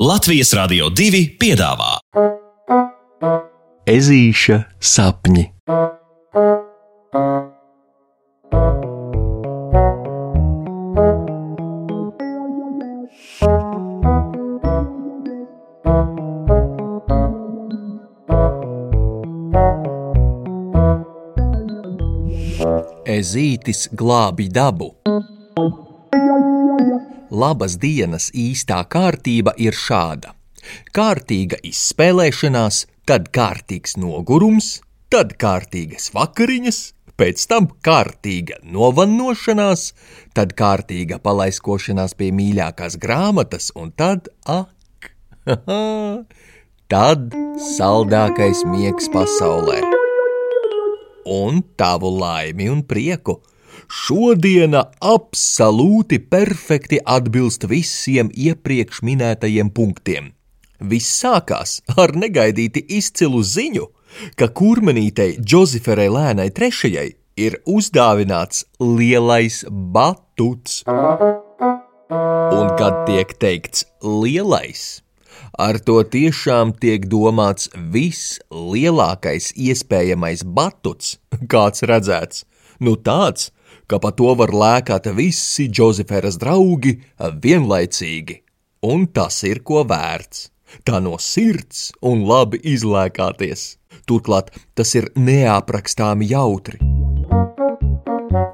Latvijas Rādio 2 piedāvā Ezīša sapņi. Ezītis glābi dabu. Labas dienas īstā kārtība ir šāda. Kārtīga izspēlēšanās, tad kārtīgs nogurums, tad kārtīgas vakariņas, pēc tam kārtīga novannošanās, tad kārtīga palaiskošanās pie mīļākās grāmatas, un tad ak, tad saldākais miegs pasaulē. Un tavu laimi un prieku! Šodiena absolūti perfekti atbilst visiem iepriekš minētajiem punktiem. Viss sākās ar negaidīti izcilu ziņu, ka kurmenītei Džozeferai Lēnai trešajai ir uzdāvināts lielais batuts. Un kad tiek teikts lielais, ar to tiešām tiek domāts vislielākais iespējamais batuts, kāds redzēts. Nu tāds, ka pa to var lēkāt visi Džozeferas draugi vienlaicīgi, un tas ir ko vērts. Tā no sirds un labi izlēkāties. Turklāt tas ir neaprakstāmi jautri.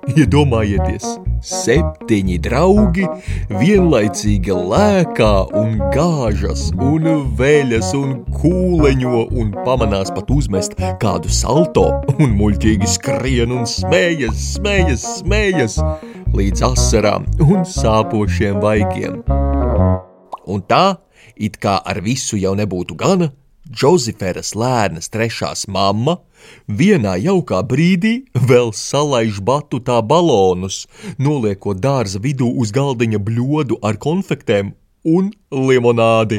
Iedomājieties, septiņi draugi vienlaicīgi lēkā un gāžas, un veļas, un kūleņo, un pamanās pat uzmest kādu salto, un muļķīgi skrien un smējas, smējas, smējas, līdz asarām un sāpošiem vaigiem. Un tā, it kā ar visu jau nebūtu gana, Džozeferas lēnas trešās mamma vienā jaukā brīdī vēl salaiž batutā balonus, noliekot dārza vidū uz galdiņa bļodu ar konfektēm un limonādi.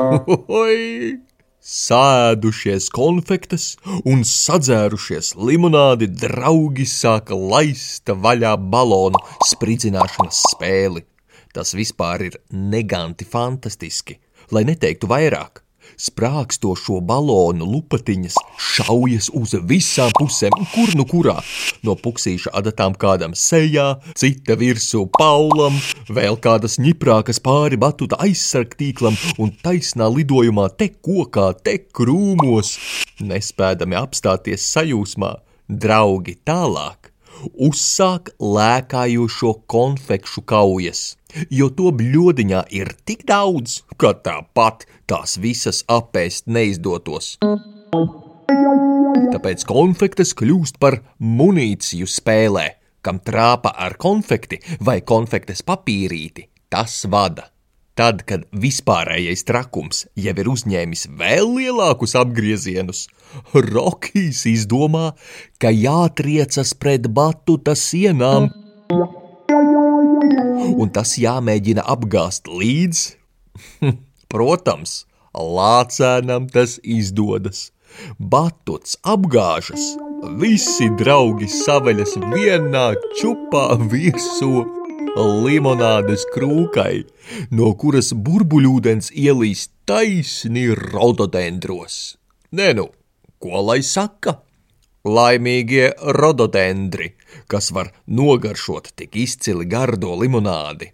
Oi! Sēdušies konfektes un sadzērušies limonādi, draugi sāka laist vaļā balonu spridzināšanas spēli. Tas vispār ir neganti fantastiski, lai neteiktu vairāk. Sprākstošo balonu lupatiņas šaujas uz visām pusēm, kur nu kurā. No puksīša adatām kādam sejā, cita virsū paulam, vēl kādas ņiprākas pāri batuta aizsargtīklam un taisnā lidojumā te kokā, te krūmos. Nespēdami apstāties sajūsmā, draugi tālāk uzsāk lēkājošo konfekšu kaujas, jo to bļodiņā ir tik daudz, ka tāpat tās visas apēst neizdotos. Tāpēc konfektes kļūst par munīciju spēlē, kam trāpa ar konfekti vai konfektes papīrīti, tas vada. Tad, kad vispārējais trakums jau ir uzņēmis vēl lielākus apgriezienus, Rokijs izdomā, ka jātriecas pret batuta sienām, un tas jāmēģina apgāzt līdz. Protams, lācēnam tas izdodas. Batuts apgāžas, visi draugi saveļas vienā čupā virsū limonādes krūkai, no kuras burbuļūdens ielīst taisni rododendros. Nē, nu, ko lai saka? Laimīgie rododendri, kas var nogaršot tik izcili gardo limonādi.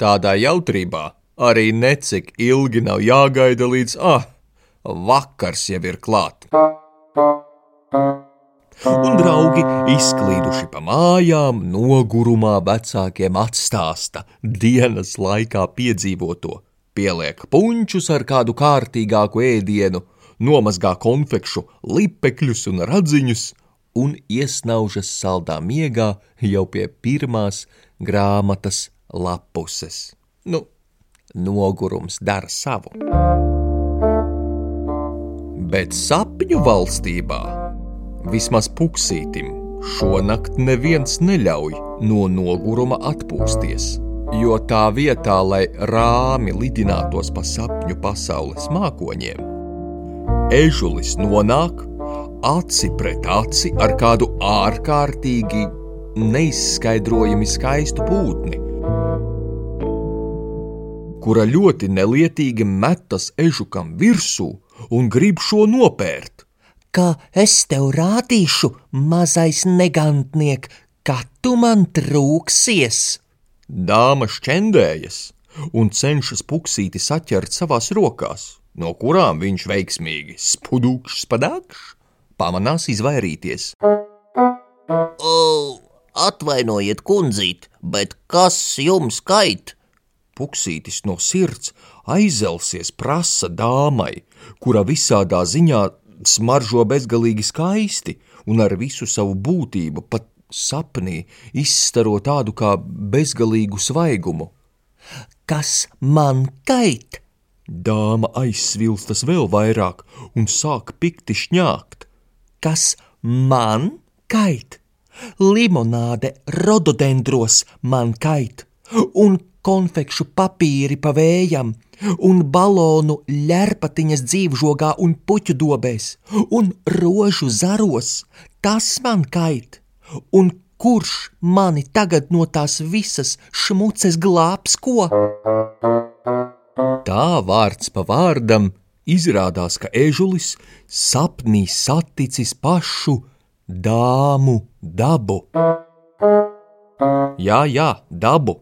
Tādā jautrībā arī necik ilgi nav jāgaida līdz, ah, vakars jau ir klāt un draugi izklīduši pa mājām, nogurumā vecākiem atstāsta dienas laikā piedzīvoto, pieliek puņķus ar kādu kārtīgāku ēdienu, nomazgā konfekšu lipekļus un radziņus un iesnaužas saldā miegā jau pie pirmās grāmatas lapuses. Nu, nogurums dara savu. Bet sapņu valstībā Vismaz puksītim šonakt neviens neļauj no noguruma atpūsties, jo tā vietā, lai rāmi lidinātos pa sapņu pasaules mākoņiem, ežulis nonāk aci pret aci ar kādu ārkārtīgi neizskaidrojami skaistu būtni, kura ļoti nelietīgi metas ežukam virsū un grib šo nopērt. Kā es tev rādīšu, mazais negantniek, ka tu man trūksies. Dāma šķendējas un cenšas puksīti saķert savās rokās, no kurām viņš veiksmīgi spudūkšs padākšs, pamanās izvairīties. O, atvainojiet, kundzīt, bet kas jums kait? Puksītis no sirds aizelsies prasa dāmai, kura visādā ziņā smaržo bezgalīgi skaisti un ar visu savu būtību pat sapnī izstaro tādu kā bezgalīgu svaigumu. Kas man kait? Dāma aizsvilstas vēl vairāk un sāk pikti šņākt. Kas man kait? Limonāde rododendros man kait, un konfekšu papīri pa vējam, un balonu ļerpatiņas dzīvžogā un puķu dobēs, un rožu zaros, tas man kait, un kurš mani tagad no tās visas šmuces glābs ko? Tā vārds pa vārdam izrādās, ka ežulis sapnī saticis pašu dāmu dabu. Jā, jā, dabu,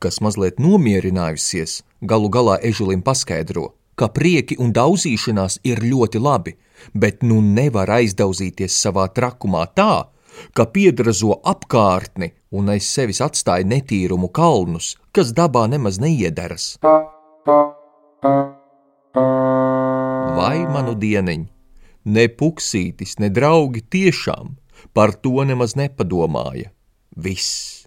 kas mazliet nomierinājusies, galu galā ežulim paskaidro, ka prieki un daudzīšanās ir ļoti labi, bet nu nevar aizdauzīties savā trakumā tā, ka piedrazo apkārtni un aiz sevis atstāja netīrumu kalnus, kas dabā nemaz neiederas. Vai manu dieniņu, ne puksītis, ne draugi tiešām par to nemaz nepadomāja. Viss.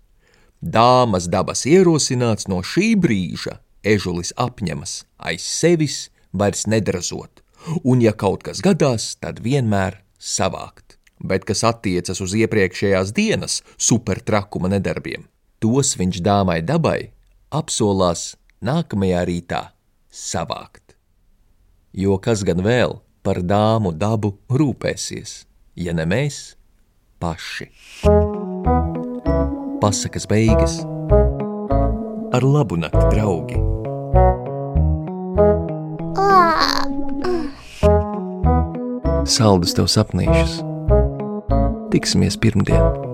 Dāmas dabas ierosināts no šī brīža ežulis apņemas aiz sevis vairs nedrazot, un ja kaut kas gadās, tad vienmēr savākt. Bet kas attiecas uz iepriekšējās dienas supertrakuma nedarbiem, tos viņš dāmai dabai apsolās nākamajā rītā savākt. Jo kas gan vēl par dāmu dabu rūpēsies, ja ne mēs paši? Pasakas beigas ar labu nakti, draugi! Saldus tev sapnīšus! Tiksimies pirmdien!